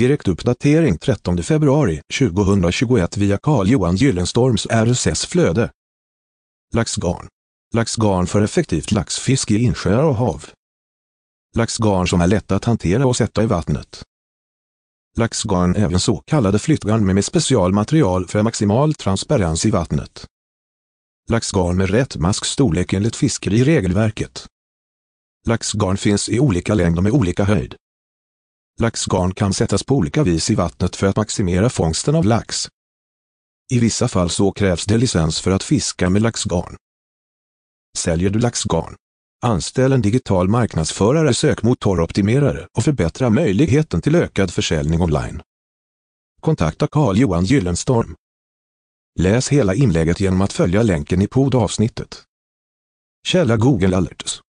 Direktuppdatering 13 februari 2021 via Carl-Johan Gyllenstorms RSS-flöde. Laxgarn. Laxgarn för effektivt laxfiske i insjöar och hav. Laxgarn som är lätta att hantera och sätta i vattnet. Laxgarn även så kallade flyttgarn med, med specialmaterial för maximal transparens i vattnet. Laxgarn med rätt maskstorlek enligt fiskeriregelverket. Laxgarn finns i olika längd och med olika höjd. Laxgarn kan sättas på olika vis i vattnet för att maximera fångsten av lax. I vissa fall så krävs det licens för att fiska med laxgarn. Säljer du laxgarn? Anställ en digital marknadsförare, sökmotoroptimerare och förbättra möjligheten till ökad försäljning online. Kontakta Carl-Johan Gyllenstorm. Läs hela inlägget genom att följa länken i poddavsnittet. Källa Google Alerts